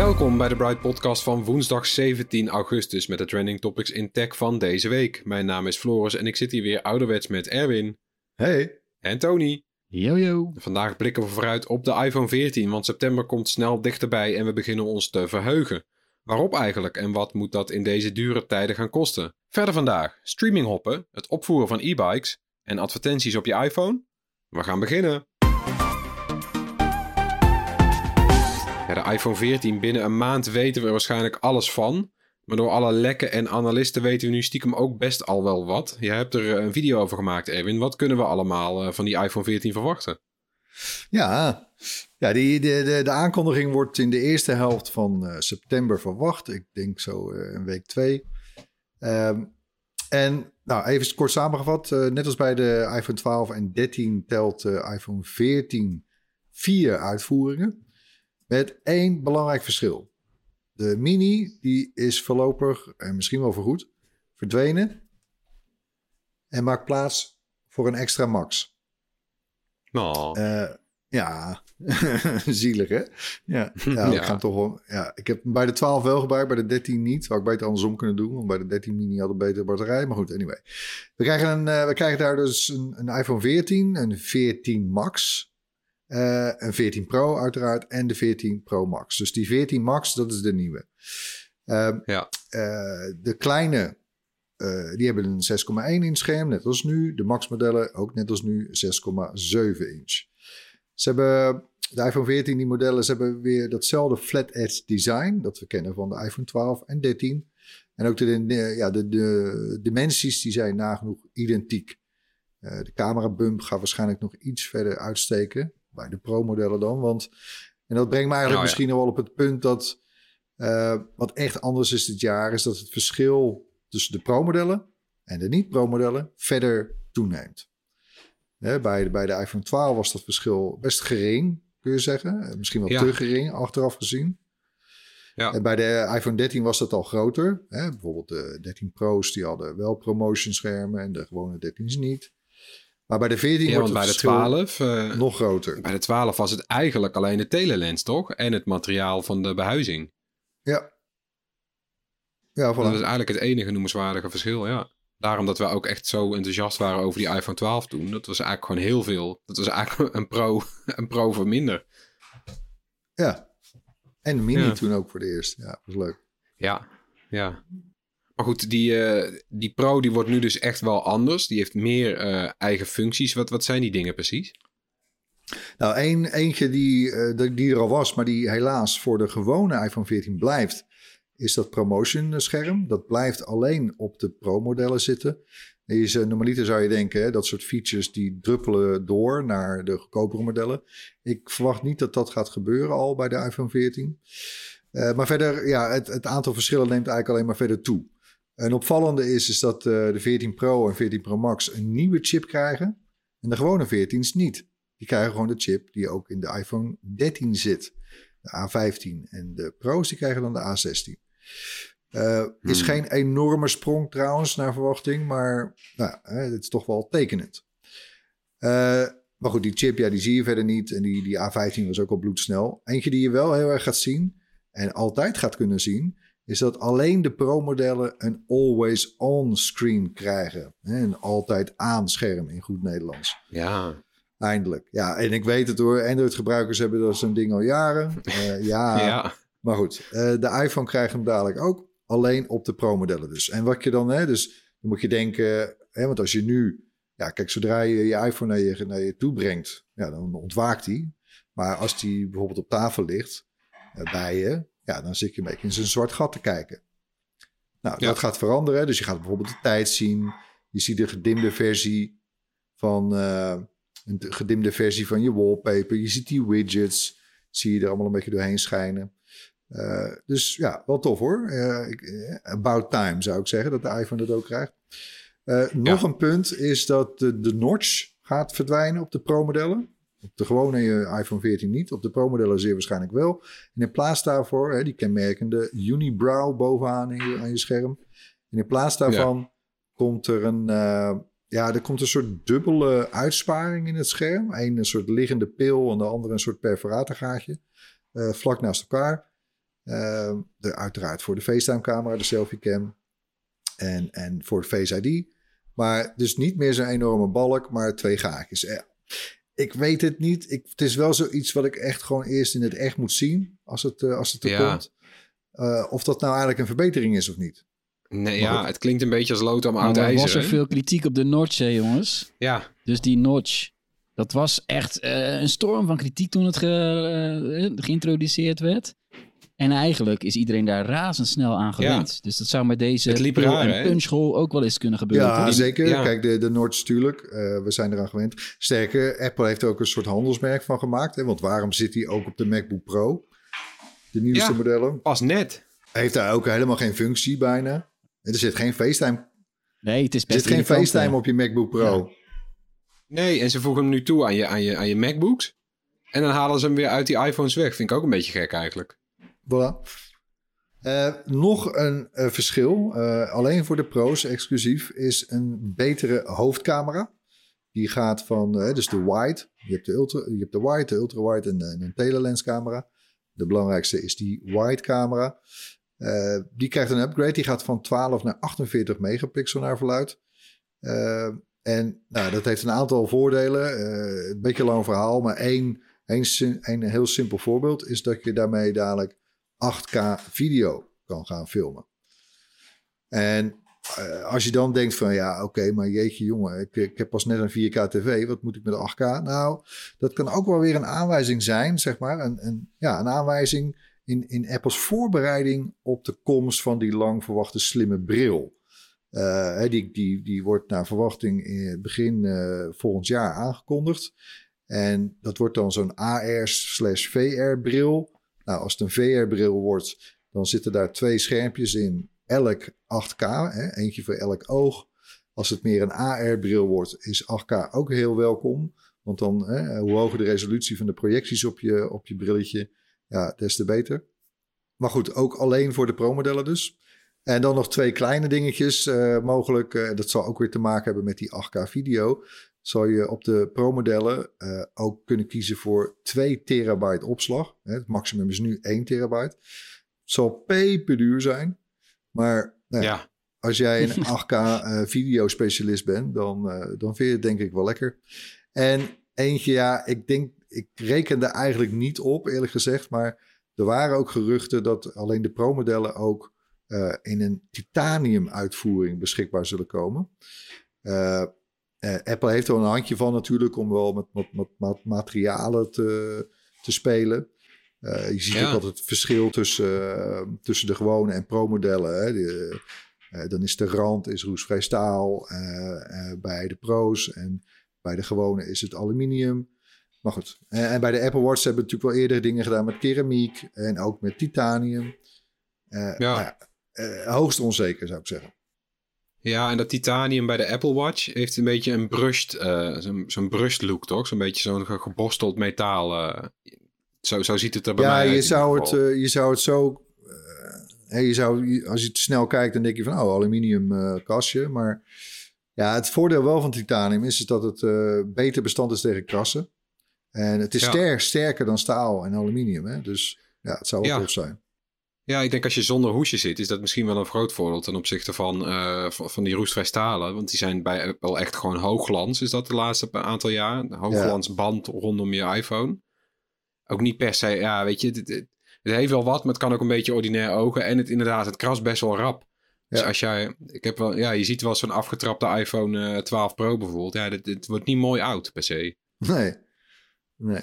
Welkom bij de Bright Podcast van woensdag 17 augustus met de trending topics in tech van deze week. Mijn naam is Floris en ik zit hier weer ouderwets met Erwin Hey. en Tony. Yo yo. Vandaag blikken we vooruit op de iPhone 14, want september komt snel dichterbij en we beginnen ons te verheugen. Waarop eigenlijk en wat moet dat in deze dure tijden gaan kosten? Verder vandaag streaminghoppen, het opvoeren van e-bikes en advertenties op je iPhone. We gaan beginnen. De iPhone 14 binnen een maand weten we er waarschijnlijk alles van. Maar door alle lekken en analisten weten we nu stiekem ook best al wel wat. Je hebt er eh, een video over gemaakt, Erwin. Wat kunnen we allemaal eh, van die iPhone 14 verwachten? Ja, ja die, de, de, de aankondiging wordt in de eerste helft van eh, september verwacht. Ik denk zo een week twee. Ehm, en nou, even kort samengevat. net als bij de iPhone 12 en 13 telt de iPhone 14 vier uitvoeringen. Met één belangrijk verschil. De mini die is voorlopig, en misschien wel voorgoed, verdwenen. En maakt plaats voor een extra max. Nou, Eh, ja, zielig hè? Ja, ja, Ja. We gaan toch wel, ja, ik heb hem bij de 12 wel gebruikt, bij de 13 niet. Had ik beter andersom kunnen doen, want bij de 13 mini had een betere batterij. Maar goed, anyway. We krijgen, een, eh, we krijgen daar dus een, een iPhone 14, een 14 Max, eh, een 14 Pro uiteraard en de 14 Pro Max. Dus die 14 Max, dat is de nieuwe. Ehm, ja. eh, de kleine, eh, die hebben een 6,1 inch scherm, net als nu. De Max-modellen ook net als nu 6,7 inch. Ze hebben, de iPhone 14, die modellen, ze hebben weer datzelfde flat edge design dat we kennen van de iPhone 12 en 13. En ook de, ja, de, de dimensies, die zijn nagenoeg identiek. Eh, de camerabump gaat waarschijnlijk nog iets verder uitsteken, bij de Pro-modellen dan. Want, en dat brengt me eigenlijk Nou ja. misschien nog wel op het punt dat eh, wat echt anders is dit jaar, is dat het verschil tussen de Pro-modellen en de niet-Pro-modellen verder toeneemt. Hè, bij, de, bij de iPhone 12 was dat verschil best gering, kun je zeggen. Eh, Misschien wel Ja. te gering, achteraf gezien. Ja. En bij de iPhone 13 was dat al groter. Hè? Bijvoorbeeld de 13 Pro's, die hadden wel promotion schermen en de gewone 13's niet. Maar bij de 14 ja, wordt het bij de verschil 12, eh, nog groter. bij de 12 was het eigenlijk alleen de telelens, toch? En het materiaal van de behuizing. Ja. Ja, voilà. Dat is eigenlijk het enige noemenswaardige verschil, ja. Daarom dat we ook echt zo enthousiast waren over die iPhone 12 toen. Dat was eigenlijk gewoon heel veel. Dat was eigenlijk een pro, een pro voor minder. Ja. En de mini Ja. toen ook voor de eerst. Ja, dat was leuk. Ja, ja. Maar goed, die, eh, die Pro die wordt nu dus echt wel anders. Die heeft meer eh, eigen functies. Wat, wat zijn die dingen precies? Nou, één, eentje die, eh, die- er al was, maar die helaas voor de gewone iPhone 14 blijft, is dat promotion scherm. Dat blijft alleen op de Pro-modellen zitten. Normaliter zou je denken, hè, dat soort features die druppelen door naar de goedkopere modellen. Ik verwacht niet dat dat gaat gebeuren al bij de iPhone 14. Eh, maar verder, ja, het, het aantal verschillen neemt eigenlijk alleen maar verder toe. Een opvallende is, is dat eh, de 14 Pro en 14 Pro Max een nieuwe chip krijgen. En de gewone 14's niet. Die krijgen gewoon de chip die ook in de iPhone 13 zit. De A15. En de Pro's die krijgen dan de A16. Eh, Is Hmm. geen enorme sprong trouwens naar verwachting. Maar nou, het is toch wel tekenend. Eh, maar goed, die chip ja, die zie je verder niet. En die, die A15 was ook al bloedsnel. Eentje die je wel heel erg gaat zien. En altijd gaat kunnen zien. Is dat alleen de Pro-modellen een always-on screen krijgen. Een altijd aan scherm in goed Nederlands. Ja. Eindelijk. Ja, en ik weet het hoor. Android-gebruikers hebben dat zo'n ding al jaren. Eh, ja, ja. maar goed. eh, de iPhone krijgt hem dadelijk ook. Alleen op de Pro-modellen dus. En wat je dan, hè, dus dan moet je denken... Hè, want als je nu... Ja, kijk, zodra je je iPhone naar je, naar je toe brengt... Ja, dan ontwaakt hij. Maar als die bijvoorbeeld op tafel ligt eh, bij je... Ja, dan zit je een beetje in zijn zwart gat te kijken. Nou, Ja. dat gaat veranderen. Dus je gaat bijvoorbeeld de tijd zien. Je ziet de gedimde versie van... eh, een gedimde versie van je wallpaper. Je ziet die widgets. Zie je er allemaal een beetje doorheen schijnen. Eh, dus ja, wel tof hoor. Eh, about time zou ik zeggen dat de iPhone dat ook krijgt. Nog een punt is dat de, de notch gaat verdwijnen op de Pro-modellen. Op de gewone eh, iPhone 14 niet. Op de Pro-modellen zeer waarschijnlijk wel. En in plaats daarvoor, hè, die kenmerkende unibrow bovenaan in je, aan je scherm. En in plaats daarvan komt er een, eh, ja, er komt een soort dubbele uitsparing in het scherm. Eén een soort liggende pil en de andere een soort perforatorgaatje. eh, vlak naast elkaar. De, uiteraard voor de FaceTime-camera, de selfie-cam. En, en voor Face ID. Maar dus niet meer zo'n enorme balk, maar twee gaatjes. Ik weet het niet. Ik, het is wel zoiets wat ik echt gewoon eerst in het echt moet zien. Als het, eh, als het er Ja. komt. Eh, of dat nou eigenlijk een verbetering is of niet. Nee, Maar ja, het klinkt een beetje als lood aan Maar oud er was ijzer. er veel kritiek op de notch, hè, jongens. Ja, Dus die notch, dat was echt eh, een storm van kritiek toen het ge- eh, geïntroduceerd werd. En eigenlijk is iedereen daar razendsnel aan gewend. Dus dat zou met deze Het liep pil- raar, en hè? punchhole ook wel eens kunnen gebeuren. Ja, toch? zeker. ja. Kijk, de, de natuurlijk. eh, we zijn eraan gewend. Sterker, Apple heeft er ook een soort handelsmerk van gemaakt. Hè? Want waarom zit hij ook op de MacBook Pro? De nieuwste Ja. modellen. pas net. Heeft daar ook helemaal geen functie bijna. En er zit geen FaceTime, Nee, het is er best zit geen FaceTime op je MacBook Pro. Nee, en ze voegen hem nu toe aan je, aan je, aan je MacBooks. En dan halen ze hem weer uit die iPhones weg. Vind ik ook een beetje gek eigenlijk. Voilà. Eh, nog een eh, verschil, eh, alleen voor de pro's exclusief, is een betere hoofdcamera. Die gaat van, dus de wide, je hebt de, ultra, je hebt de wide, de ultrawide en, en een telelens camera. De belangrijkste is die wide camera. Die krijgt een upgrade, die gaat van 12 naar 48 megapixel naar verluid. En nou, dat heeft een aantal voordelen. Een beetje lang verhaal, maar één, één, één heel simpel voorbeeld is dat je daarmee dadelijk 8K video kan gaan filmen. En eh, als je dan denkt van ja, oké, maar jeetje jongen, ik, ik heb pas net een 4K tv, wat moet ik met 8K? Nou, dat kan ook wel weer een aanwijzing zijn, zeg maar. Een, een, ja, een aanwijzing in, in Apples voorbereiding op de komst van die lang verwachte slimme bril. Eh, die, die, die wordt naar verwachting in begin eh, volgend jaar aangekondigd. En dat wordt dan zo'n AR slash VR bril. Nou, als het een VR-bril wordt, dan zitten daar twee schermpjes in, elk 8K, hè, eentje voor elk oog. Als het meer een AR-bril wordt, is 8K ook heel welkom. Want dan, hè, hoe hoger de resolutie van de projecties op je, op je brilletje, ja, des te beter. Maar goed, ook alleen voor de Pro-modellen dus. En dan nog twee kleine dingetjes eh, mogelijk. eh, dat zal ook weer te maken hebben met die 8K video. Zal je op de Pro-modellen eh, ook kunnen kiezen voor 2 terabyte opslag. Het maximum is nu 1 terabyte. Het zal peperduur zijn. Maar nou ja, als jij een 8K eh, videospecialist bent, dan, eh, dan vind je het denk ik wel lekker. En eentje, ja, ik denk, ik reken er eigenlijk niet op, eerlijk gezegd. Maar er waren ook geruchten dat alleen de Pro-modellen ook in een titanium uitvoering beschikbaar zullen komen. Eh, Apple heeft er een handje van natuurlijk om wel met, met, met, met materialen te, te spelen. Eh, je ziet Ja. ook altijd het verschil tussen, eh, tussen de gewone en pro-modellen. Hè. De, dan is de rand is roestvrij staal bij de pro's en bij de gewone is het aluminium. Maar goed, en bij de Apple Watch hebben we natuurlijk wel eerder dingen gedaan met keramiek en ook met titanium. Ja. nou hoogst onzeker zou ik zeggen. Ja, en dat titanium bij de Apple Watch heeft een beetje een brushed, eh, zo'n zo'n brushed look, toch? Zo'n beetje zo'n ge- geborsteld metaal. eh. zo, zo ziet het er bij ja, mij uit. je in zou, het, eh, je zou het zo. je zou, je- als je te snel kijkt, dan denk je van oh, aluminium kastje. Maar ja, het voordeel wel van titanium is, is dat het beter bestand is tegen krassen. En het is Ja. ster, sterker dan staal en aluminium. Hè? Dus ja, het zou wel Ja. tof zijn. Ja, ik denk als je zonder hoesje zit, is dat misschien wel een groot voordeel ten opzichte van, eh, van, die roestvrij stalen. Want die zijn bij Apple echt gewoon hoogglans, is dat de laatste aantal jaar. Hoogglans band rondom je iPhone. Ook niet per se, ja, weet je, het, het, het heeft wel wat, maar het kan ook een beetje ordinair ogen. En het inderdaad, het krast best wel rap. Dus Ja. als jij, ik heb wel, ja, je ziet wel zo'n afgetrapte iPhone eh, 12 Pro bijvoorbeeld. Ja, dit, dit wordt niet mooi oud per se. Nee. Nee.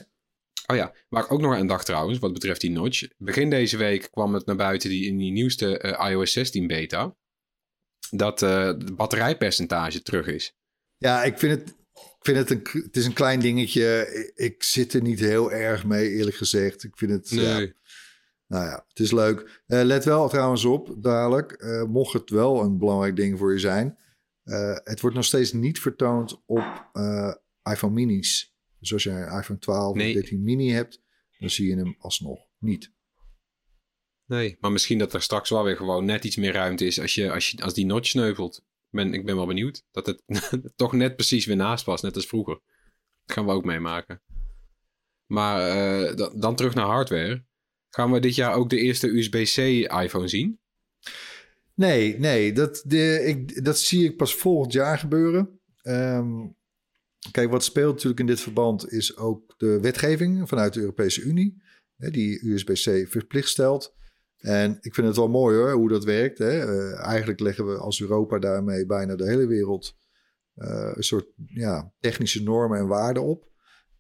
Oh ja, waar ik ook nog aan dacht trouwens, wat betreft die notch. Begin deze week kwam het naar buiten die, in die nieuwste eh, iOS 16 beta. Dat eh het batterijpercentage terug is. Ja, ik vind het, ik vind het, een, het is een klein dingetje. Ik, zit er niet heel erg mee, eerlijk gezegd. Ik vind het, ja, Nee. nou ja, het is leuk. Eh, let wel trouwens op, dadelijk, eh, mocht het wel een belangrijk ding voor je zijn. eh, het wordt nog steeds niet vertoond op eh, iPhone minis. Dus als je een iPhone 12 Nee. of 13 mini hebt, dan zie je hem alsnog niet. nee, maar misschien dat er straks wel weer gewoon net iets meer ruimte is als, je, als, je, als die notch sneuvelt. Ben, ik ben wel benieuwd dat het toch net precies weer naast was, net als vroeger. Dat gaan we ook meemaken. Maar eh, dan, dan terug naar hardware. Gaan we dit jaar ook de eerste USB-C iPhone zien? Nee, nee, dat, de, ik, dat zie ik pas volgend jaar gebeuren. Ehm, kijk, wat speelt natuurlijk in dit verband is ook de wetgeving vanuit de Europese Unie, hè, die USB-C verplicht stelt. En ik vind het wel mooi hoor, hoe dat werkt. Hè. Eh, eigenlijk leggen we als Europa daarmee bijna de hele wereld eh, een soort ja, technische normen en waarden op.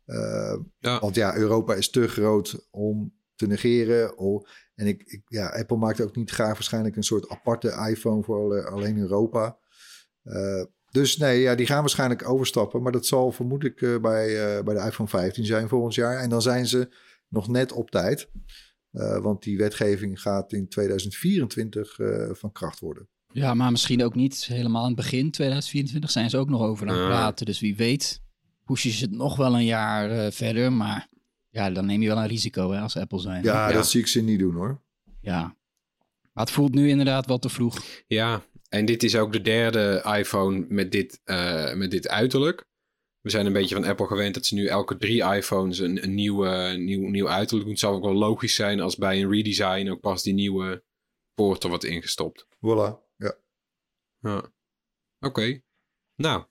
Eh, Ja. Want ja, Europa is te groot om te negeren. Oh, en ik, ik, ja, Apple maakt ook niet graag waarschijnlijk een soort aparte iPhone voor alle- alleen Europa. Dus nee, ja, die gaan waarschijnlijk overstappen. Maar dat zal vermoedelijk eh, bij, eh, bij de iPhone 15 zijn volgend jaar. En dan zijn ze nog net op tijd. Eh, want die wetgeving gaat in 2024 eh, van kracht worden. Ja, maar misschien ook niet helemaal aan het begin 2024 zijn ze ook nog over aan het praten. Dus wie weet pushen ze het nog wel een jaar eh, verder. Maar ja, dan neem je wel een risico hè, als Apple zijn. Ja, Ja. dat zie ik ze niet doen hoor. ja. Maar het voelt nu inderdaad wat te vroeg. Ja, en dit is ook de derde iPhone met dit, eh, met dit uiterlijk. We zijn een beetje van Apple gewend dat ze nu elke drie iPhones een, een nieuwe, nieuw, nieuw uiterlijk doen. Het zou ook wel logisch zijn als bij een redesign ook pas die nieuwe poort er wordt ingestopt. Voilà. Ja. Ja. Oké. Nou,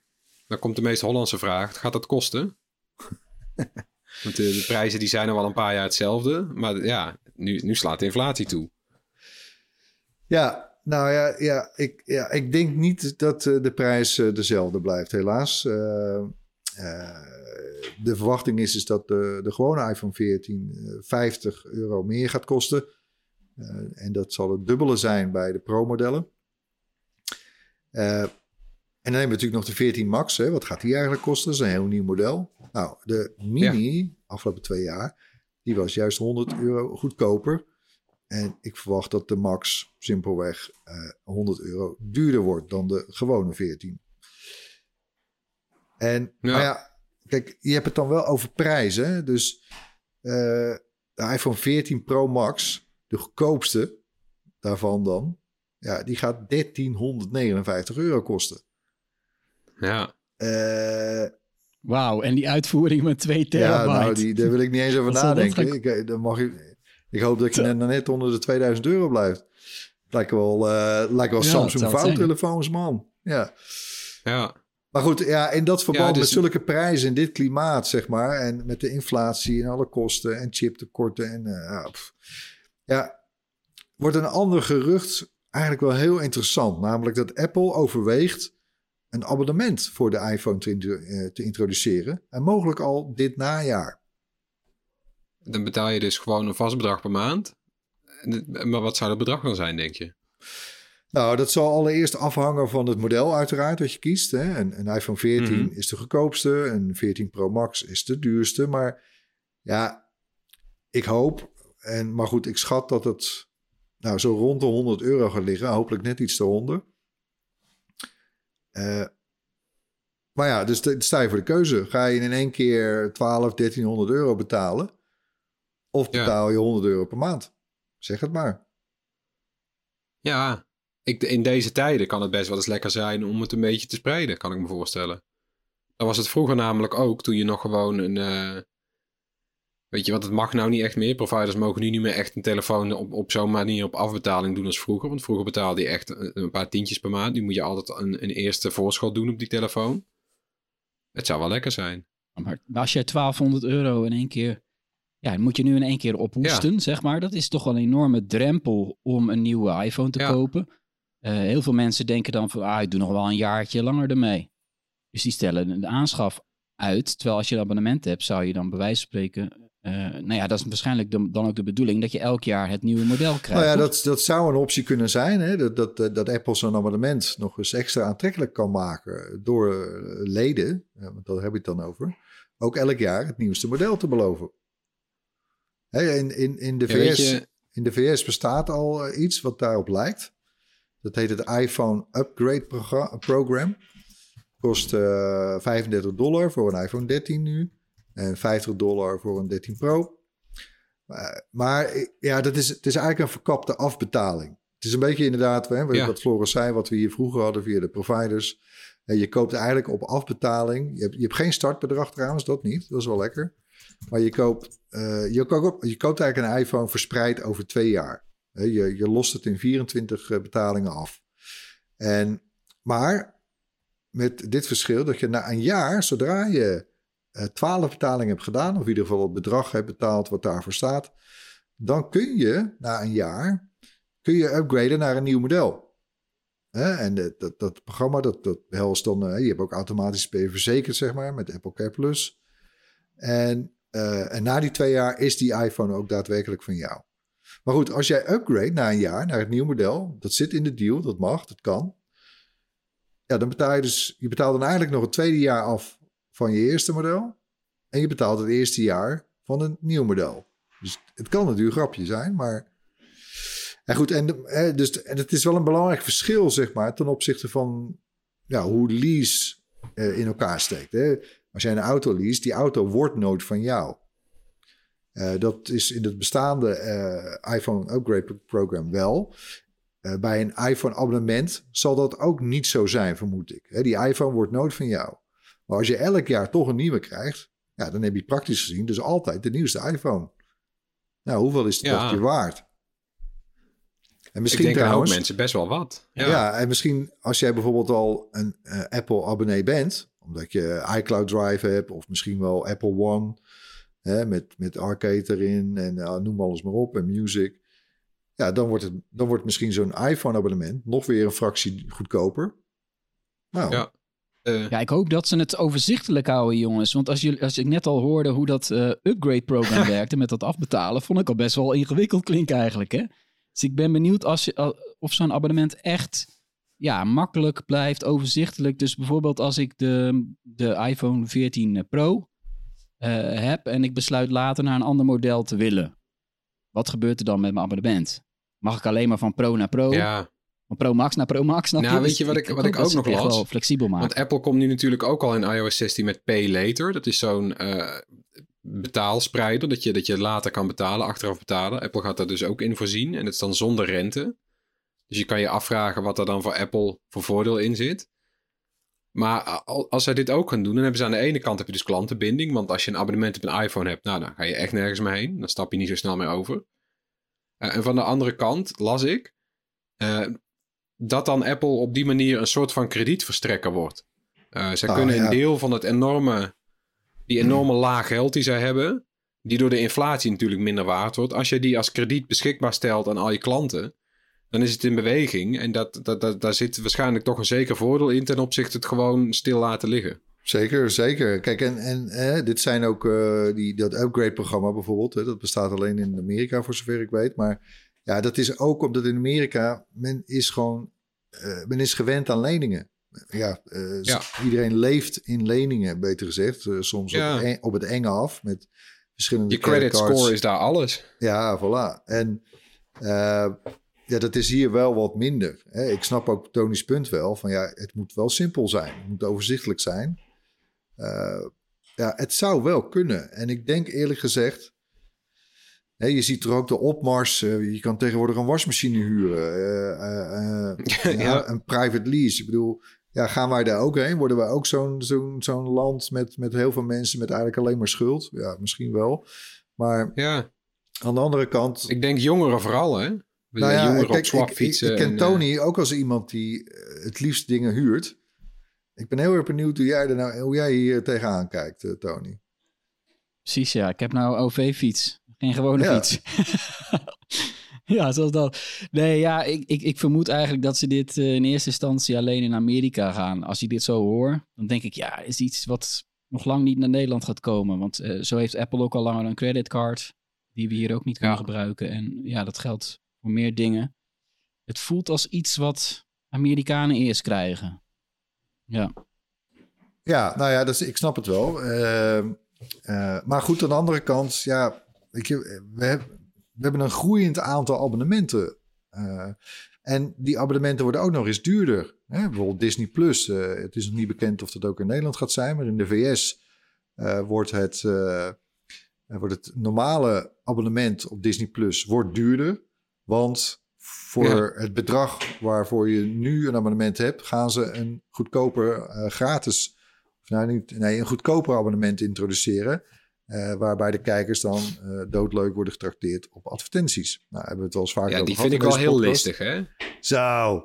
dan komt de meest Hollandse vraag. Gaat dat kosten? Want de, de prijzen die zijn al wel een paar jaar hetzelfde. Maar ja, nu, nu slaat de inflatie toe. Ja, nou ja, ja, ik, ja, ik denk niet dat eh, de prijs eh, dezelfde blijft, helaas. Eh, de verwachting is, is dat de, de gewone iPhone 14 eh, 50 euro meer gaat kosten. En dat zal het dubbele zijn bij de Pro-modellen. En dan hebben we natuurlijk nog de 14 Max. Hè. Wat gaat die eigenlijk kosten? Dat is een heel nieuw model. Nou, de Mini, afgelopen twee jaar, die was juist 100 euro goedkoper. En ik verwacht dat de Max simpelweg eh 100 euro duurder wordt dan de gewone 14. En Ja. ja. ja, kijk, je hebt het dan wel over prijzen. Dus eh, de iPhone 14 Pro Max, de goedkoopste daarvan dan, ja, die gaat 1359 euro kosten. Ja. Eh, Wauw, en die uitvoering met 2 terabyte. ja, nou, die, daar wil ik niet eens over nadenken. Ik, eh, dan mag ik, ik hoop dat je net, net onder de 2000 euro blijft. Lijkt wel, eh lijkt wel Ja, Samsung foutelefoons, man. Ja. Ja. Maar goed, ja, in dat verband Ja, dus- met zulke prijzen in dit klimaat, zeg maar, en met de inflatie en alle kosten en chiptekorten en eh, ja, wordt een ander gerucht eigenlijk wel heel interessant, namelijk dat Apple overweegt een abonnement voor de iPhone te, eh, te introduceren en mogelijk al dit najaar. Dan betaal je dus gewoon een vast bedrag per maand. Maar wat zou dat bedrag dan zijn, denk je? Nou, dat zal allereerst afhangen van het model uiteraard dat je kiest. Hè. Een, een iPhone 14 Mhm. is de goedkoopste, een 14 Pro Max is de duurste. Maar ja, ik hoop, en, maar goed, ik schat dat het nou, zo rond de 100 euro gaat liggen. Hopelijk net iets eronder. Eh maar ja, dus sta je voor de keuze. Ga je in één keer 12, 1300 euro betalen? Of betaal je 100 euro per maand? Zeg het maar. Ja, ik, in deze tijden kan het best wel eens lekker zijn om het een beetje te spreiden, kan ik me voorstellen. Dat was het vroeger namelijk ook, toen je nog gewoon een, eh, Weet je, want het mag nou niet echt meer. Providers mogen nu niet meer echt een telefoon op, op zo'n manier op afbetaling doen als vroeger. Want vroeger betaalde je echt een, een paar tientjes per maand. Nu moet je altijd een, een eerste voorschot doen op die telefoon. Het zou wel lekker zijn. Maar als je 1200 euro in één keer... Ja, dan moet je nu in één keer ophoesten, zeg maar. Dat is toch wel een enorme drempel om een nieuwe iPhone te Ja. kopen. Eh, heel veel mensen denken dan van... Ah, ik doe nog wel een jaartje langer ermee. Dus die stellen de aanschaf uit. Terwijl als je een abonnement hebt, zou je dan bij wijze van spreken... eh, nou ja, dat is waarschijnlijk de- dan ook de bedoeling... dat je elk jaar het nieuwe model krijgt. Nou ja, toch? dat, dat zou een optie kunnen zijn. Hè? Dat, dat, eh, dat Apple zo'n abonnement nog eens extra aantrekkelijk kan maken door leden, want daar heb je het dan over, ook elk jaar het nieuwste model te beloven. In, in, in, de Ja, VS, je- in de VS bestaat al eh, iets wat daarop lijkt. Dat heet het iPhone Upgrade progra- Program. Kost eh 35 dollar voor een iPhone 13 nu. En 50 dollar voor een 13 Pro. Maar, maar eh, ja, dat is, het is eigenlijk een verkapte afbetaling. Het is een beetje inderdaad, hè, Ja. wat Floris zei, wat we hier vroeger hadden via de providers. En je koopt eigenlijk op afbetaling. Je hebt, je hebt geen startbedrag trouwens, dat niet. Dat is wel lekker. Maar je koopt, eh, je koopt, je koopt eigenlijk een iPhone verspreid over twee jaar. Je, je lost het in 24 eh, betalingen af. En, maar met dit verschil dat je na een jaar, zodra je eh 12 betalingen hebt gedaan, of in ieder geval het bedrag hebt betaald wat daarvoor staat, dan kun je na een jaar kun je upgraden naar een nieuw model. En dat, dat, dat programma, dat, dat dan, je hebt ook automatisch ben verzekerd, zeg maar, met Apple Care Plus. En, eh, en na die twee jaar is die iPhone ook daadwerkelijk van jou. Maar goed, als jij upgrade na een jaar naar het nieuwe model, dat zit in de deal, dat mag, dat kan. Ja, dan betaal je dus, je betaalt dan eigenlijk nog het tweede jaar af van je eerste model. En je betaalt het eerste jaar van een nieuw model. Dus het kan natuurlijk een grapje zijn, maar. En goed, en, dus, en het is wel een belangrijk verschil, zeg maar, ten opzichte van ja, hoe lease eh, in elkaar steekt. Hè. Als jij een auto lease, die auto wordt nooit van jou. Eh, dat is in het bestaande eh, iPhone Upgrade Program wel. Eh, bij een iPhone abonnement zal dat ook niet zo zijn, vermoed ik. Hè, die iPhone wordt nooit van jou. Maar als je elk jaar toch een nieuwe krijgt, ja, dan heb je praktisch gezien dus altijd de nieuwste iPhone. Nou, hoeveel is dat je waard? En Ik misschien denk ook trouwens, mensen best wel wat. Ja. ja. en misschien als jij bijvoorbeeld al een eh, Apple-abonnee bent, omdat je iCloud Drive hebt, of misschien wel Apple One, hè, met, met Arcade erin en eh, noem alles maar op, en Music. Ja, dan wordt, het, dan wordt misschien zo'n iPhone-abonnement nog weer een fractie goedkoper. Nou, Ja. Eh, Ja, ik hoop dat ze het overzichtelijk houden, jongens. Want als, je, als ik net al hoorde hoe dat eh, upgrade-programma werkte met dat afbetalen, vond ik al best wel ingewikkeld klinken eigenlijk, hè? Dus ik ben benieuwd als je, al- of zo'n abonnement echt ja, makkelijk blijft, overzichtelijk. Dus bijvoorbeeld als ik de, de iPhone 14 Pro eh, heb en ik besluit later naar een ander model te willen. Wat gebeurt er dan met mijn abonnement? Mag ik alleen maar van Pro naar Pro? ja. Van Pro Max naar Pro Max? Snap Nou, je? weet Dus je wat ik- wat ik dat ook nog las? wel flexibel maken. Want Apple komt nu natuurlijk ook al in iOS 16 met Pay Later. Dat is zo'n eh, betaalspreider, dat je, dat je later kan betalen, achteraf betalen. Apple gaat daar dus ook in voorzien en het is dan zonder rente. Dus je kan je afvragen wat er dan voor Apple voor voordeel in zit. Maar al- als zij dit ook gaan doen, dan hebben ze aan de ene kant heb je dus klantenbinding. Want als je een abonnement op een iPhone hebt, nou, dan ga je echt nergens meer heen. Dan stap je niet zo snel meer over. Eh, en van de andere kant las ik eh, dat dan Apple op die manier een soort van kredietverstrekker wordt. Eh zij Ah, kunnen ja. een deel van het enorme, die enorme laag geld die zij hebben, die door de inflatie natuurlijk minder waard wordt. Als je die als krediet beschikbaar stelt aan al je klanten, dan is het in beweging. En dat, dat, dat, daar zit waarschijnlijk toch een zeker voordeel in ten opzichte het gewoon stil laten liggen. Zeker, zeker. Kijk, en, en dit zijn ook eh, die, dat upgrade-programma bijvoorbeeld. Hè, dat bestaat alleen in Amerika, voor zover ik weet. Maar ja, dat is ook omdat in Amerika men is gewoon, eh, men is gewend aan leningen. Ja, eh, Ja. iedereen leeft in leningen, beter gezegd. Soms Ja. op, en- op het enge af met verschillende Je credit score is daar alles. Ja, voilà. En ja, dat is hier wel wat minder. Hè. Ik snap ook Tony's punt wel. Van ja, het moet wel simpel zijn. Het moet overzichtelijk zijn. Eh, ja, het zou wel kunnen. En ik denk eerlijk gezegd... Hè, je ziet er ook de opmars. eh, je kan tegenwoordig een wasmachine huren. eh, Ja. Een private lease. Ik bedoel, ja, gaan wij daar ook heen? Worden wij ook zo'n zo'n zo'n land met, met heel veel mensen met eigenlijk alleen maar schuld? Ja, misschien wel. Maar Ja, aan de andere kant... ik denk jongeren vooral, hè? We Nou zijn ja, jongeren kijk, op swap ik, ik, fietsen. ik ken en, eh, Tony ook als iemand die eh, het liefst dingen huurt. Ik ben heel erg benieuwd hoe jij, er nou, hoe jij hier tegenaan kijkt, eh, Tony. Precies, ja. Ik heb nou OV-fiets. Geen gewone Ja. fiets. ja, zoals dat. Nee, ja, ik, ik, ik vermoed eigenlijk dat ze dit in eerste instantie alleen in Amerika gaan. Als je dit zo hoor, dan denk ik, ja, is iets wat nog lang niet naar Nederland gaat komen. Want eh, zo heeft Apple ook al langer een creditcard, die we hier ook niet kunnen Ja. gebruiken. En ja, dat geldt meer dingen. Het voelt als iets wat Amerikanen eerst krijgen. Ja. Ja, nou ja, is, ik snap het wel. Ehm, eh, maar goed, aan de andere kant, ja, je, we, we hebben een groeiend aantal abonnementen. Eh, en die abonnementen worden ook nog eens duurder. Hè? Bijvoorbeeld Disney Plus. eh, het is nog niet bekend of dat ook in Nederland gaat zijn, maar in de VS eh, wordt, het, eh, eh, wordt het normale abonnement op Disney Plus wordt duurder. Want voor Ja. het bedrag waarvoor je nu een abonnement hebt, gaan ze een goedkoper eh, gratis of nou niet, nee, een goedkoper abonnement introduceren. eh, waarbij de kijkers dan eh, doodleuk worden getrakteerd op advertenties. Nou, hebben we het wel eens vaak Ja, over die gehad vind in ik wel heel listig, hè? Zo.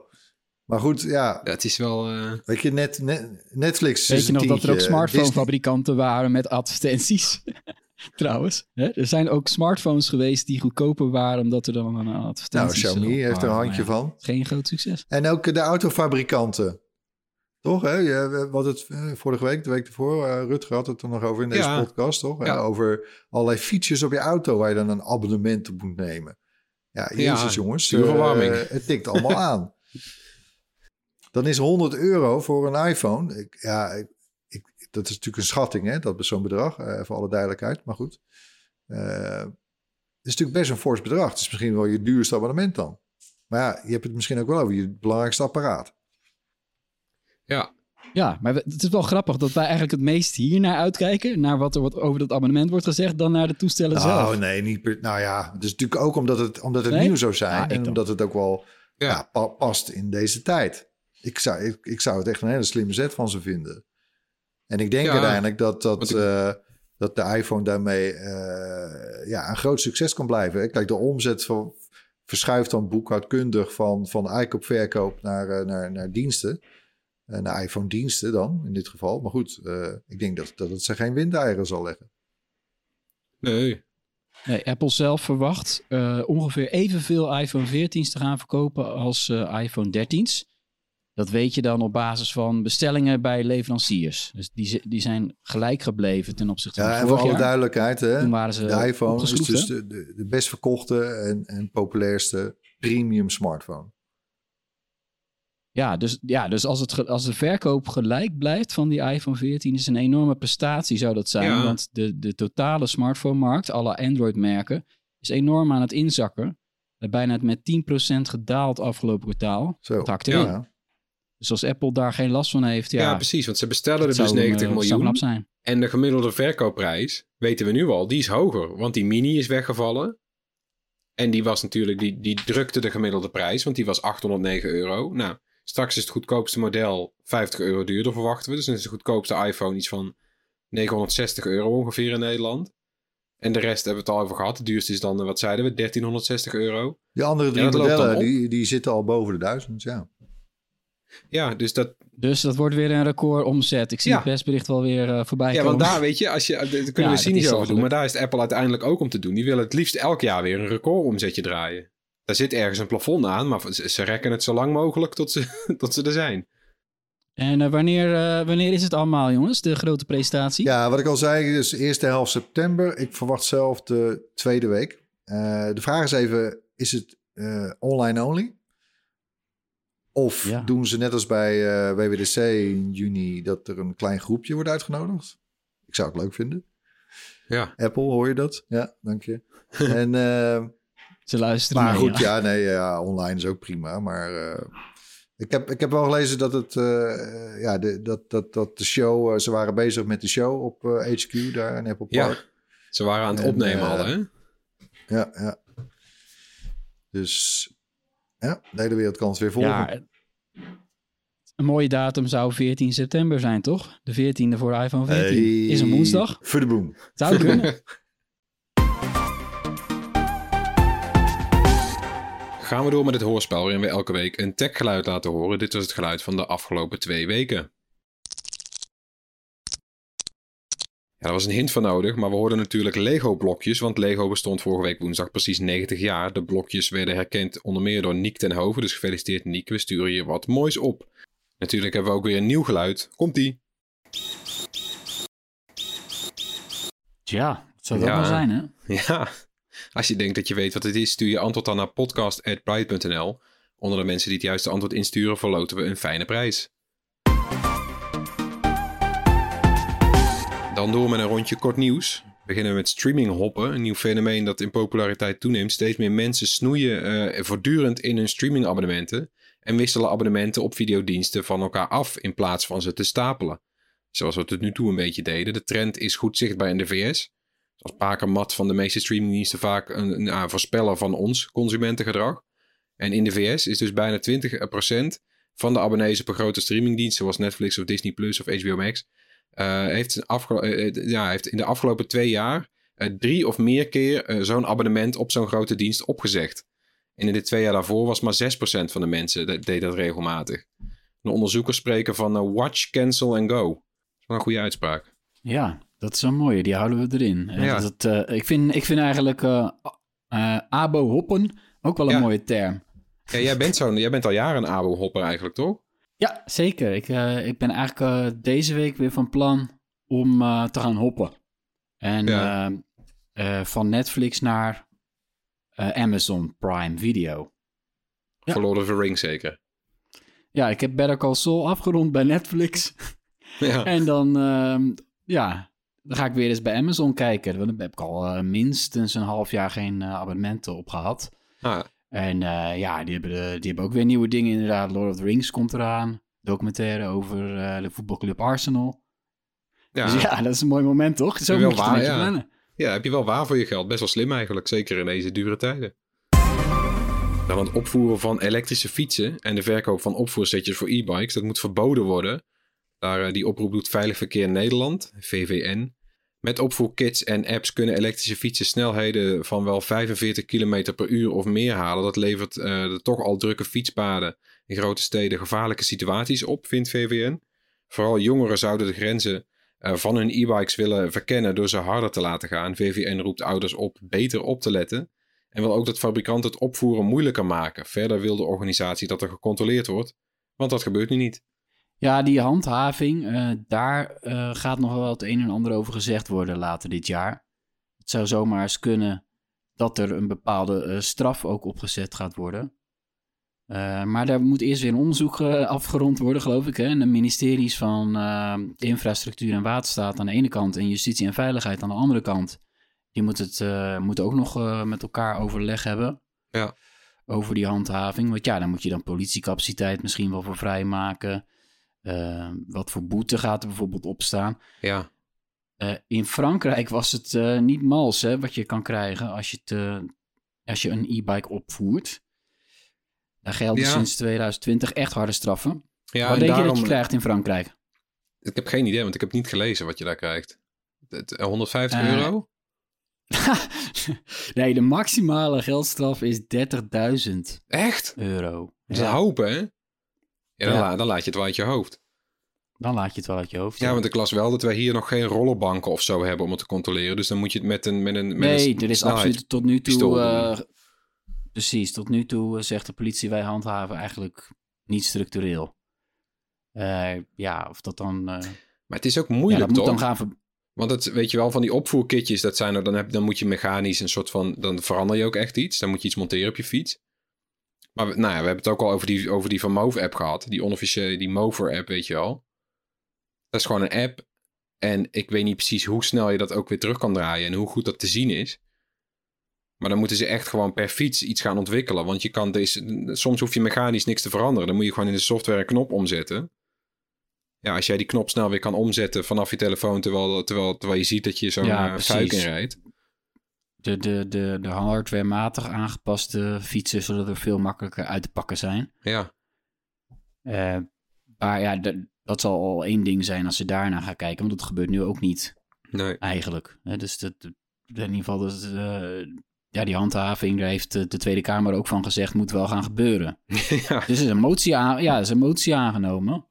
Maar goed, ja. Dat is wel... eh, Weet je, net, net- Netflix Weet je nog dat er ook smartphonefabrikanten waren met advertenties? Trouwens, hè? er zijn ook smartphones geweest die goedkoper waren omdat er dan een Nou, advertenties Xiaomi op heeft er een handje van. Geen groot succes. En ook de autofabrikanten. Toch, hè? Hadden het eh, vorige week, de week ervoor, eh, Rutger had het er nog over in deze Ja. podcast, toch? Ja. Eh, over allerlei features op je auto waar je dan een abonnement op moet nemen. Ja, Ja, jezus jongens. eh, het tikt allemaal aan. Dan is 100 euro voor een iPhone. Ik, ja, dat is natuurlijk een schatting, hè? Dat is zo'n bedrag, eh, voor alle duidelijkheid. Maar goed. Eh, het is natuurlijk best een fors bedrag. Het is misschien wel je duurste abonnement dan. Maar ja, je hebt het misschien ook wel over je belangrijkste apparaat. ja, Ja, maar het is wel grappig dat wij eigenlijk het meest hier naar uitkijken. Naar wat er wat over dat abonnement wordt gezegd, dan naar de toestellen Nou, zelf. nee, niet per, Nou ja, het is natuurlijk ook omdat het, omdat het Nee? nieuw zou zijn. Ja, ik en omdat het ook wel Ja. ja. pa- past in deze tijd. Ik zou, ik, ik zou het echt een hele slimme zet van ze vinden. En ik denk Ja, uiteindelijk dat, dat, ik- eh, dat de iPhone daarmee eh, ja, een groot succes kan blijven. Kijk, de omzet van, verschuift dan boekhoudkundig van, van iCoop-verkoop naar, eh, naar, naar diensten. Eh, naar iPhone-diensten dan, in dit geval. Maar goed, eh, ik denk dat, dat het ze geen windeieren zal leggen. nee. Nee, Apple zelf verwacht eh, ongeveer evenveel iPhone 14's te gaan verkopen als eh, iPhone 13's. Dat weet je dan op basis van bestellingen bij leveranciers. Dus die, die zijn gelijk gebleven ten opzichte van Ja, en voor alle jaar. duidelijkheid, hè, Toen waren ze de iPhone is dus de, de, de best verkochte en, en populairste premium smartphone. Ja, dus, ja, dus als, het, als de verkoop gelijk blijft van die iPhone 14 is een enorme prestatie zou dat zijn. Ja. Want de, de totale smartphone-markt, alle Android-merken, is enorm aan het inzakken. Eh, Bijna met 10% gedaald afgelopen kwartaal. Zo. Het hakt erin. Ja. Dus als Apple daar geen last van heeft, ja, Ja, precies. Want ze bestellen er dus zou, eh, 90 zou miljoen. knap zijn. En de gemiddelde verkoopprijs, weten we nu al, die is hoger. Want die mini is weggevallen. En die was natuurlijk, die, die drukte de gemiddelde prijs, want die was 809 euro. Nou, straks is het goedkoopste model 50 euro duurder, verwachten we. Dus dan is de goedkoopste iPhone iets van 960 euro ongeveer in Nederland. En de rest hebben we het al over gehad. De duurste is dan, eh, wat zeiden we, 1360 euro. Die andere drie modellen, die, die zitten al boven de duizend, ja. Ja, dus dat, Dus dat wordt weer een record omzet. Ik zie Ja. het persbericht wel weer eh, voorbij Ja, komen. want daar weet je, als je, daar kunnen Ja, we dat cynisch over doen, maar daar is het Apple uiteindelijk ook om te doen. Die willen het liefst elk jaar weer een recordomzetje draaien. Daar zit ergens een plafond aan, maar ze, ze rekken het zo lang mogelijk tot ze, tot ze er zijn. En eh, wanneer, eh, wanneer is het allemaal, jongens? De grote presentatie? Ja, wat ik al zei, dus eerste helft september. Ik verwacht zelf de tweede week. Eh, de vraag is even, is het eh, online only? Of Ja. doen ze net als bij eh, WWDC in juni dat er een klein groepje wordt uitgenodigd? Ik zou het leuk vinden. Ja, Apple, hoor je dat? Ja, dank je. en, eh, Ze luisteren maar mee, goed, ja. ja, nee, ja, online is ook prima. Maar eh, ik, heb, ik heb wel gelezen dat, het, eh, ja, de, dat, dat, dat de show, ze waren bezig met de show op HQ daar in Apple Ja. Park. ze waren aan het En, opnemen al, hè? Ja, ja. Dus ja, de hele wereld kan het weer volgen. Ja, een mooie datum zou 14 september zijn, toch? De 14e voor de iPhone 14. Is een woensdag. Voor de boom. Zou kunnen. Gaan we door met het hoorspel waarin we elke week een techgeluid laten horen. Dit was het geluid van de afgelopen twee weken. Ja, daar was een hint van nodig, maar we hoorden natuurlijk Lego-blokjes, want Lego bestond vorige week woensdag precies 90 jaar. De blokjes werden herkend onder meer door Niek ten Hoven, dus gefeliciteerd Niek, we sturen je wat moois op. Natuurlijk hebben we ook weer een nieuw geluid. Komt-ie! Tja, dat zou het Ja. ook wel zijn, hè? Ja, als je denkt dat je weet wat het is, stuur je antwoord dan naar podcast.pride.nl. Onder de mensen die het juiste antwoord insturen, verloten we een fijne prijs. Dan door met een rondje kort nieuws. Beginnen met streaming hoppen, een nieuw fenomeen dat in populariteit toeneemt. Steeds meer mensen snoeien eh, voortdurend in hun streamingabonnementen en wisselen abonnementen op videodiensten van elkaar af in plaats van ze te stapelen. Zoals we tot nu toe een beetje deden. De trend is goed zichtbaar in de VS. Als Pakermat van de meeste streamingdiensten vaak een, een ah, voorspeller van ons consumentengedrag. En in de VS is dus bijna 20% van de abonnees op een grote streamingdienst, zoals Netflix of Disney Plus of HBO Max, heeft, een afgelo- eh, eh, ja, heeft in de afgelopen twee jaar eh, drie of meer keer eh, zo'n abonnement op zo'n grote dienst opgezegd. En in de twee jaar daarvoor was maar 6% van de mensen dat deed dat regelmatig. De onderzoekers spreken van eh, watch, cancel en go. Dat is wel een goede uitspraak. Ja, dat is een mooie. Die houden we erin. Eh, Ja. Dat, eh, ik, vind, ik vind eigenlijk eh, eh, abo hoppen ook wel een Ja. mooie term. Ja, jij, bent zo'n, jij bent al jaren een abo-hopper eigenlijk, toch? Ja, zeker. Ik, eh, ik ben eigenlijk eh, deze week weer van plan om eh, te gaan hoppen. En Ja. eh, eh, van Netflix naar Amazon Prime Video. Ja. Voor Lord of the Rings zeker. Ja, ik heb Better Call Saul afgerond bij Netflix. Ja. En dan, ehm, ja, dan ga ik weer eens bij Amazon kijken. Want dan heb ik al minstens een half jaar geen abonnementen op gehad. Ah, En eh, ja, die hebben, de- die hebben ook weer nieuwe dingen inderdaad. Lord of the Rings komt eraan. Documentaire over eh, de voetbalclub Arsenal. ja. Dus ja, dat is een mooi moment, toch? Zo moet je waar, ja. plannen. Ja, heb je wel waar voor je geld. Best wel slim eigenlijk, zeker in deze dure tijden. Dan het opvoeren van elektrische fietsen en de verkoop van opvoersetjes voor e-bikes, dat moet verboden worden. Daar, eh, die oproep doet Veilig Verkeer Nederland, VVN. Met opvoerkits en apps kunnen elektrische fietsen snelheden van wel 45 km per uur of meer halen. Dat levert eh, de toch al drukke fietspaden in grote steden gevaarlijke situaties op, vindt VVN. Vooral jongeren zouden de grenzen eh, van hun e-bikes willen verkennen door ze harder te laten gaan. VVN roept ouders op beter op te letten. En wil ook dat fabrikanten het opvoeren moeilijker maken. Verder wil de organisatie dat er gecontroleerd wordt, want dat gebeurt nu niet. Ja, die handhaving, eh, daar eh, gaat nog wel het een en ander over gezegd worden later dit jaar. Het zou zomaar eens kunnen dat er een bepaalde eh, straf ook opgezet gaat worden. Maar daar moet eerst weer een onderzoek afgerond worden, geloof ik. Hè? En de ministeries van Infrastructuur en Waterstaat aan de ene kant en Justitie en Veiligheid aan de andere kant. Die moeten, het, moeten ook nog met elkaar overleg hebben. Ja. Over die handhaving. Want ja, daar moet je dan politiecapaciteit misschien wel voor vrijmaken. Eh, wat voor boete gaat er bijvoorbeeld op staan? Ja, Eh, in Frankrijk was het eh, niet mals hè, wat je kan krijgen als je, als je een e-bike opvoert. Daar gelden Ja. sinds 2020 echt harde straffen. ja wat en denk je dat daarom- je krijgt in Frankrijk? Ik heb geen idee, want ik heb niet gelezen wat je daar krijgt. Het, eh, 150 Eh, euro? nee, de maximale geldstraf is 30.000 Echt? euro. Dat is Ja, een hoop, hè? Ja, dan, Ja. la- dan laat je het wel uit je hoofd. dan laat je het wel uit je hoofd. Ja, want ik las wel dat wij hier nog geen rollerbanken of zo hebben om het te controleren. Dus dan moet je het met een met een met nee, een er is absoluut tot nu toe... eh, precies, tot nu toe eh, zegt de politie... wij handhaven eigenlijk niet structureel. Eh, ja, of dat dan... Maar het is ook ja, moeilijk, dat moet dan gaan... Want het, weet je wel, van die opvoerkitjes, dat zijn er, dan, heb, dan moet je mechanisch een soort van, dan verander je ook echt iets. Dan moet je iets monteren op je fiets. Maar we, nou ja, we hebben het ook al over die, over die van Move app gehad. Die onofficiële, die Mover app, weet je wel. Dat is gewoon een app. En ik weet niet precies hoe snel je dat ook weer terug kan draaien en hoe goed dat te zien is. Maar dan moeten ze echt gewoon per fiets iets gaan ontwikkelen. Want je kan deze, soms hoef je mechanisch niks te veranderen. Dan moet je gewoon in de software een knop omzetten. Ja, als jij die knop snel weer kan omzetten vanaf je telefoon, terwijl, terwijl, terwijl je ziet dat je zo'n Ja, ja, precies. inrijdt. De, de, de, de hardwarematig aangepaste fietsen, zodat er veel makkelijker uit te pakken zijn. Ja, Eh, maar ja, dat zal al één ding zijn als ze daarna gaan kijken, want dat gebeurt nu ook niet nee. eigenlijk. Dus dat, in ieder geval, dat, eh, ja, die handhaving, daar heeft de, de Tweede Kamer ook van gezegd, moet wel gaan gebeuren. ja. Dus er is een motie, aan, ja, is een motie aangenomen.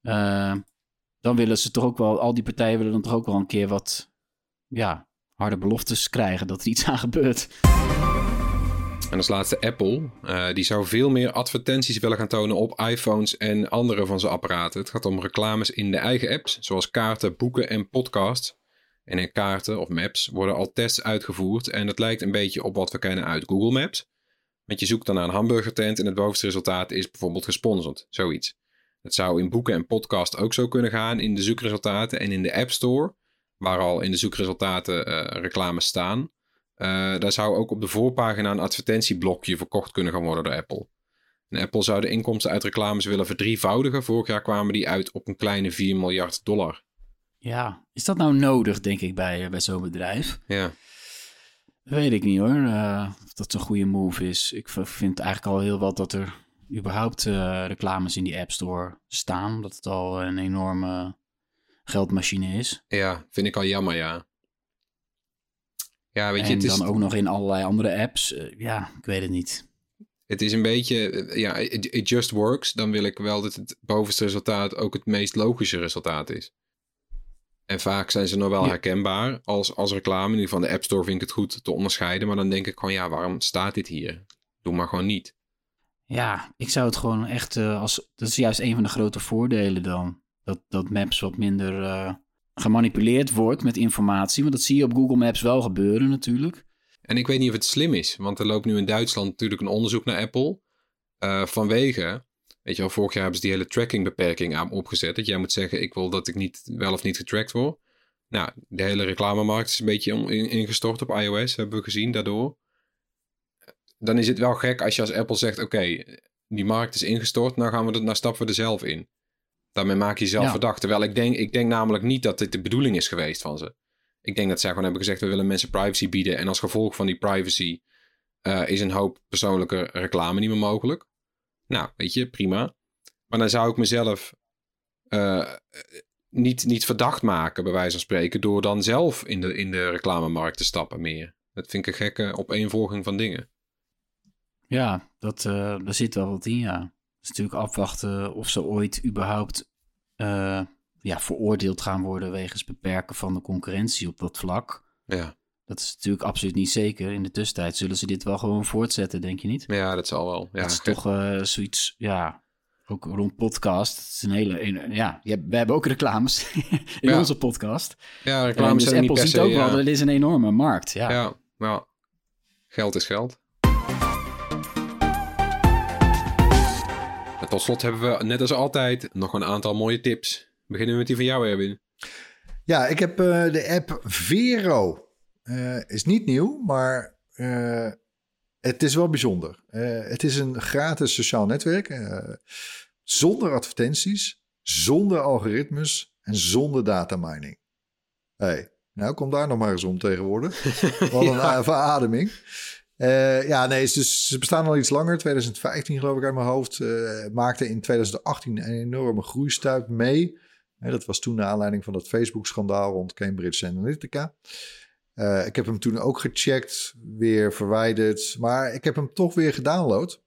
Eh, dan willen ze toch ook wel, al die partijen willen dan toch ook wel een keer wat, ja, harde beloftes krijgen dat er iets aan gebeurt. En als laatste Apple. Eh, die zou veel meer advertenties willen gaan tonen op iPhones en andere van zijn apparaten. Het gaat om reclames in de eigen apps, zoals kaarten, boeken en podcasts. En in kaarten of maps worden al tests uitgevoerd. En dat lijkt een beetje op wat we kennen uit Google Maps. Want je zoekt dan naar een hamburgertent en het bovenste resultaat is bijvoorbeeld gesponsord. Zoiets. Het zou in boeken en podcast ook zo kunnen gaan in de zoekresultaten en in de App Store, waar al in de zoekresultaten uh, reclames staan. Uh, daar zou ook op de voorpagina een advertentieblokje verkocht kunnen gaan worden door Apple. En Apple zou de inkomsten uit reclames willen verdrievoudigen. Vorig jaar kwamen die uit op een kleine 4 miljard dollar. Ja, is dat nou nodig, denk ik, bij, bij zo'n bedrijf? Ja. Weet ik niet hoor, uh, of dat een goede move is. Ik vind eigenlijk al heel wat dat er überhaupt reclames in die App Store staan. Dat het al een enorme geldmachine is. Ja, vind ik al jammer, ja. Ja, weet en je, het is... dan ook nog in allerlei andere apps. Uh, ja, ik weet het niet. Het is een beetje, ja, it, it, just works. Dan wil ik wel dat het bovenste resultaat ook het meest logische resultaat is. En vaak zijn ze nog wel ja. herkenbaar als, als reclame. In ieder geval de App Store vind ik het goed te onderscheiden. Maar dan denk ik gewoon, ja, waarom staat dit hier? Doe maar gewoon niet. Ja, ik zou het gewoon echt uh, als... Dat is juist een van de grote voordelen dan. Dat, dat Maps wat minder uh, gemanipuleerd wordt met informatie. Want dat zie je op Google Maps wel gebeuren natuurlijk. En ik weet niet of het slim is. Want er loopt nu in Duitsland natuurlijk een onderzoek naar Apple. Uh, vanwege... Weet je wel, vorig jaar hebben ze die hele trackingbeperking aan opgezet. Dat jij moet zeggen, ik wil dat ik niet wel of niet getracked word. Nou, de hele reclamemarkt is een beetje ingestort op iOS, hebben we gezien daardoor. Dan is het wel gek als je als Apple zegt, oké, die markt is ingestort, nou gaan we nou stappen we er zelf in. Daarmee maak je jezelf ja. verdacht. Terwijl ik denk, ik denk namelijk niet dat dit de bedoeling is geweest van ze. Ik denk dat zij gewoon hebben gezegd, we willen mensen privacy bieden. En als gevolg van die privacy uh, is een hoop persoonlijke reclame niet meer mogelijk. Nou, weet je, prima. Maar dan zou ik mezelf uh, niet, niet verdacht maken, bij wijze van spreken, door dan zelf in de, in de reclamemarkt te stappen meer. Dat vind ik een gekke opeenvolging van dingen. Ja, dat, uh, daar zit wel wat in, ja. Is natuurlijk afwachten of ze ooit überhaupt uh, ja, veroordeeld gaan worden wegens beperken van de concurrentie op dat vlak. Ja. Dat is natuurlijk absoluut niet zeker. In de tussentijd zullen ze dit wel gewoon voortzetten, denk je niet? Ja, dat zal wel. Ja, dat is toch uh, zoiets, ja, ook rond podcast. Het is een hele, een, ja, we hebben ook reclames in ja. onze podcast. Ja, reclames dus zijn Apple niet per ziet ook wel, er is een enorme markt. Ja, ja, ja. Geld is geld. Tot slot hebben we, net als altijd, nog een aantal mooie tips. Beginnen we met die van jou, Erwin. Ja, ik heb uh, de app Vero. Uh, is niet nieuw, maar uh, het is wel bijzonder. Het is een gratis sociaal netwerk. zonder advertenties, zonder algoritmes en zonder datamining. Hey, nou kom daar nog maar eens om tegenwoordig. Wat een ja. verademing. Ja, nee, dus ze bestaan al iets langer. 2015 geloof ik uit mijn hoofd. maakte in 2018 een enorme groeistuip mee. dat was toen de aanleiding van dat Facebook-schandaal rond Cambridge Analytica. Uh, ik heb hem toen ook gecheckt, weer verwijderd. Maar ik heb hem toch weer gedownload.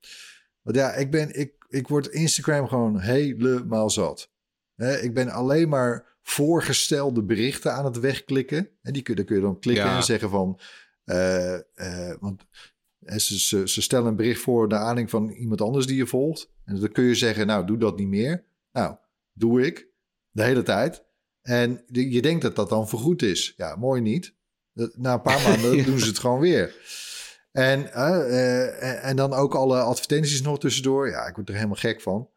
Want ja, ik, ben, ik, ik word Instagram gewoon helemaal zat. Ik ben alleen maar voorgestelde berichten aan het wegklikken. En die kun, daar kun je dan klikken ja. en zeggen van... Uh, uh, want ze, ze, ze, stellen een bericht voor naar aanleiding van iemand anders die je volgt. En dan kun je zeggen, nou, doe dat niet meer. Nou, doe ik. De hele tijd. En de, je denkt dat dat dan vergoed is. Ja, mooi niet. Na een paar maanden ja. doen ze het gewoon weer. En, uh, uh, en dan ook alle advertenties nog tussendoor. Ja, ik word er helemaal gek van.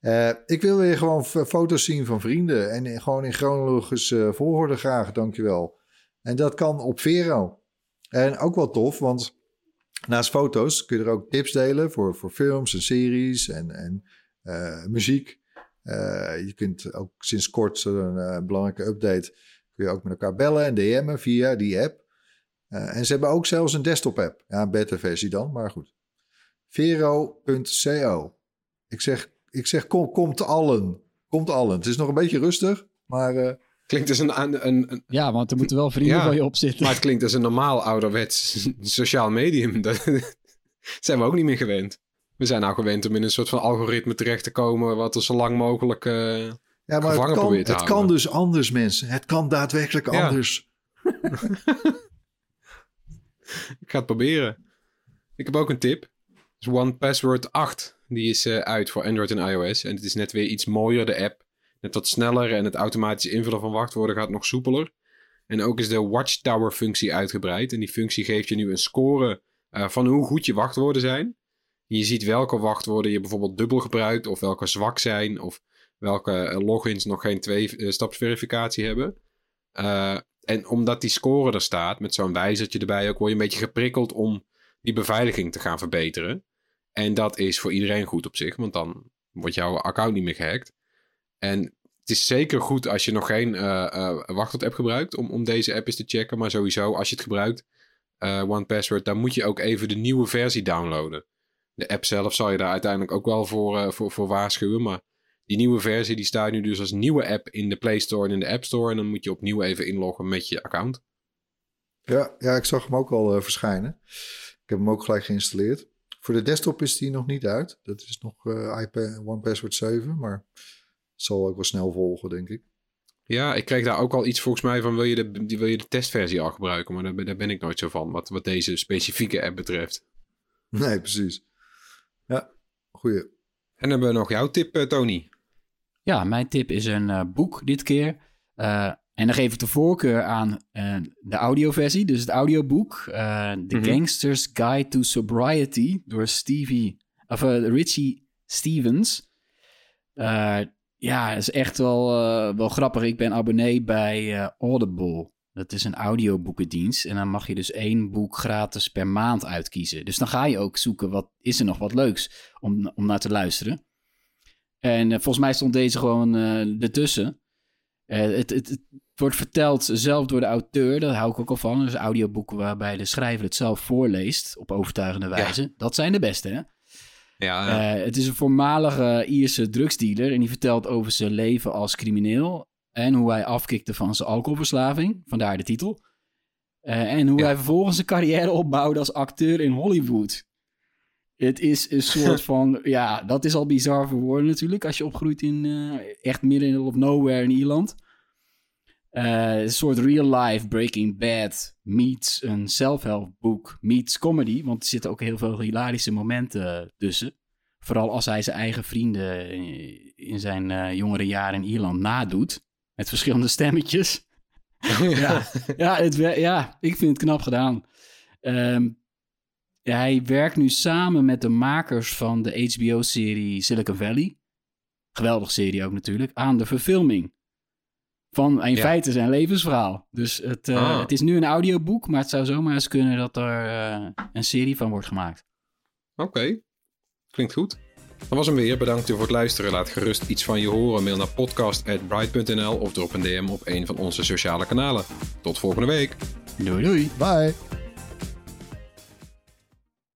Uh, ik wil weer gewoon foto's zien van vrienden. En gewoon in chronologische volgorde graag, dankjewel. En dat kan op Vero. En ook wel tof, want naast foto's kun je er ook tips delen voor, voor films en series en, en muziek. je kunt ook sinds kort een belangrijke update kun je ook met elkaar bellen en DM'en via die app. Uh, en ze hebben ook zelfs een desktop-app. Ja, een beta-versie dan, maar goed. Vero.co. Ik zeg, ik zeg kom, komt allen. Komt allen. Het is nog een beetje rustig, maar... Uh, Klinkt als een, een, een, een- Ja, want er moeten wel vrienden Ja, van je op zitten. Maar het klinkt als een normaal ouderwets sociaal medium. Dat zijn we ook niet meer gewend. We zijn nou gewend om in een soort van algoritme terecht te komen... wat er zo lang mogelijk... eh, Ja, maar het gevangen kan, probeert te het houden. kan dus anders, mensen. Het kan daadwerkelijk Ja. anders. Ik ga het proberen. Ik heb ook een tip. Dus One Password 8. Die is eh, uit voor Android en iOS. En het is net weer iets mooier, de app. Net wat sneller en het automatisch invullen van wachtwoorden gaat nog soepeler. En ook is de Watchtower functie uitgebreid. En die functie geeft je nu een score eh, van hoe goed je wachtwoorden zijn. Je ziet welke wachtwoorden je bijvoorbeeld dubbel gebruikt. Of welke zwak zijn. Of welke eh, logins nog geen twee-stapsverificatie hebben. Eh, en omdat die score er staat, met zo'n wijzertje erbij ook, word je een beetje geprikkeld om die beveiliging te gaan verbeteren. En dat is voor iedereen goed op zich, want dan wordt jouw account niet meer gehackt. En het is zeker goed als je nog geen eh eh, wachtwoord-app gebruikt om, om deze app eens te checken. Maar sowieso, als je het gebruikt, eh OnePassword, dan moet je ook even de nieuwe versie downloaden. De app zelf zal je daar uiteindelijk ook wel voor, voor, voor waarschuwen. Maar die nieuwe versie die staat nu dus als nieuwe app in de Play Store en in de App Store. En dan moet je opnieuw even inloggen met je account. Ja, ja, ik zag hem ook al verschijnen. Ik heb hem ook gelijk geïnstalleerd. Voor de desktop is die nog niet uit. Dat is nog eh iPad One Password 7, maar zal ook wel snel volgen, denk ik. Ja, ik kreeg daar ook al iets volgens mij van wil je de, wil je de testversie al gebruiken. Maar daar, ben- daar ben ik nooit zo van, wat, wat deze specifieke app betreft. Nee, precies. Ja, goeie. En dan hebben we nog jouw tip, eh, Tony. Ja, mijn tip is een eh, boek dit keer. Eh, en dan geef ik de voorkeur aan eh, de audioversie, dus het audioboek. eh The Mhm. Gangster's Guide to Sobriety door Stevie, of, Richie Stevens. Ja, het is echt wel, eh, wel grappig. Ik ben abonnee bij eh, Audible. Dat is een audioboekendienst. En dan mag je dus één boek gratis per maand uitkiezen. Dus dan ga je ook zoeken, wat is er nog wat leuks om, om naar te luisteren. En eh, volgens mij stond deze gewoon ertussen. Het, het, het wordt verteld zelf door de auteur, daar hou ik ook al van. Dus audioboeken waarbij de schrijver het zelf voorleest op overtuigende wijze. Dat zijn de beste, hè? Ja, Eh, het is een voormalige Ierse drugsdealer en die vertelt over zijn leven als crimineel en hoe hij afkikte van zijn alcoholverslaving, vandaar de titel. Eh, en hoe Ja. hij vervolgens een carrière opbouwde als acteur in Hollywood. Het is een soort van, ja, dat is al bizar voor woorden natuurlijk, als je opgroeit in eh, echt midden of nowhere in Ierland. Eh, een soort real life Breaking Bad meets een self-help boek meets comedy. Want er zitten ook heel veel hilarische momenten tussen. Vooral als hij zijn eigen vrienden in zijn eh, jongere jaren in Ierland nadoet. Met verschillende stemmetjes. ja, ja, het, ja, ik vind het knap gedaan. Ehm, hij werkt nu samen met de makers van de HBO-serie Silicon Valley. Geweldige serie ook natuurlijk. Aan de verfilming van in Ja. feite zijn levensverhaal. Dus het, eh, Ah. het is nu een audioboek, maar het zou zomaar eens kunnen dat er eh, een serie van wordt gemaakt. Oké, klinkt goed. Dat was hem weer. Bedankt voor het luisteren. Laat gerust iets van je horen. Mail naar podcast.bright.nl of drop een DM op een van onze sociale kanalen. Tot volgende week. Doei doei. Bye.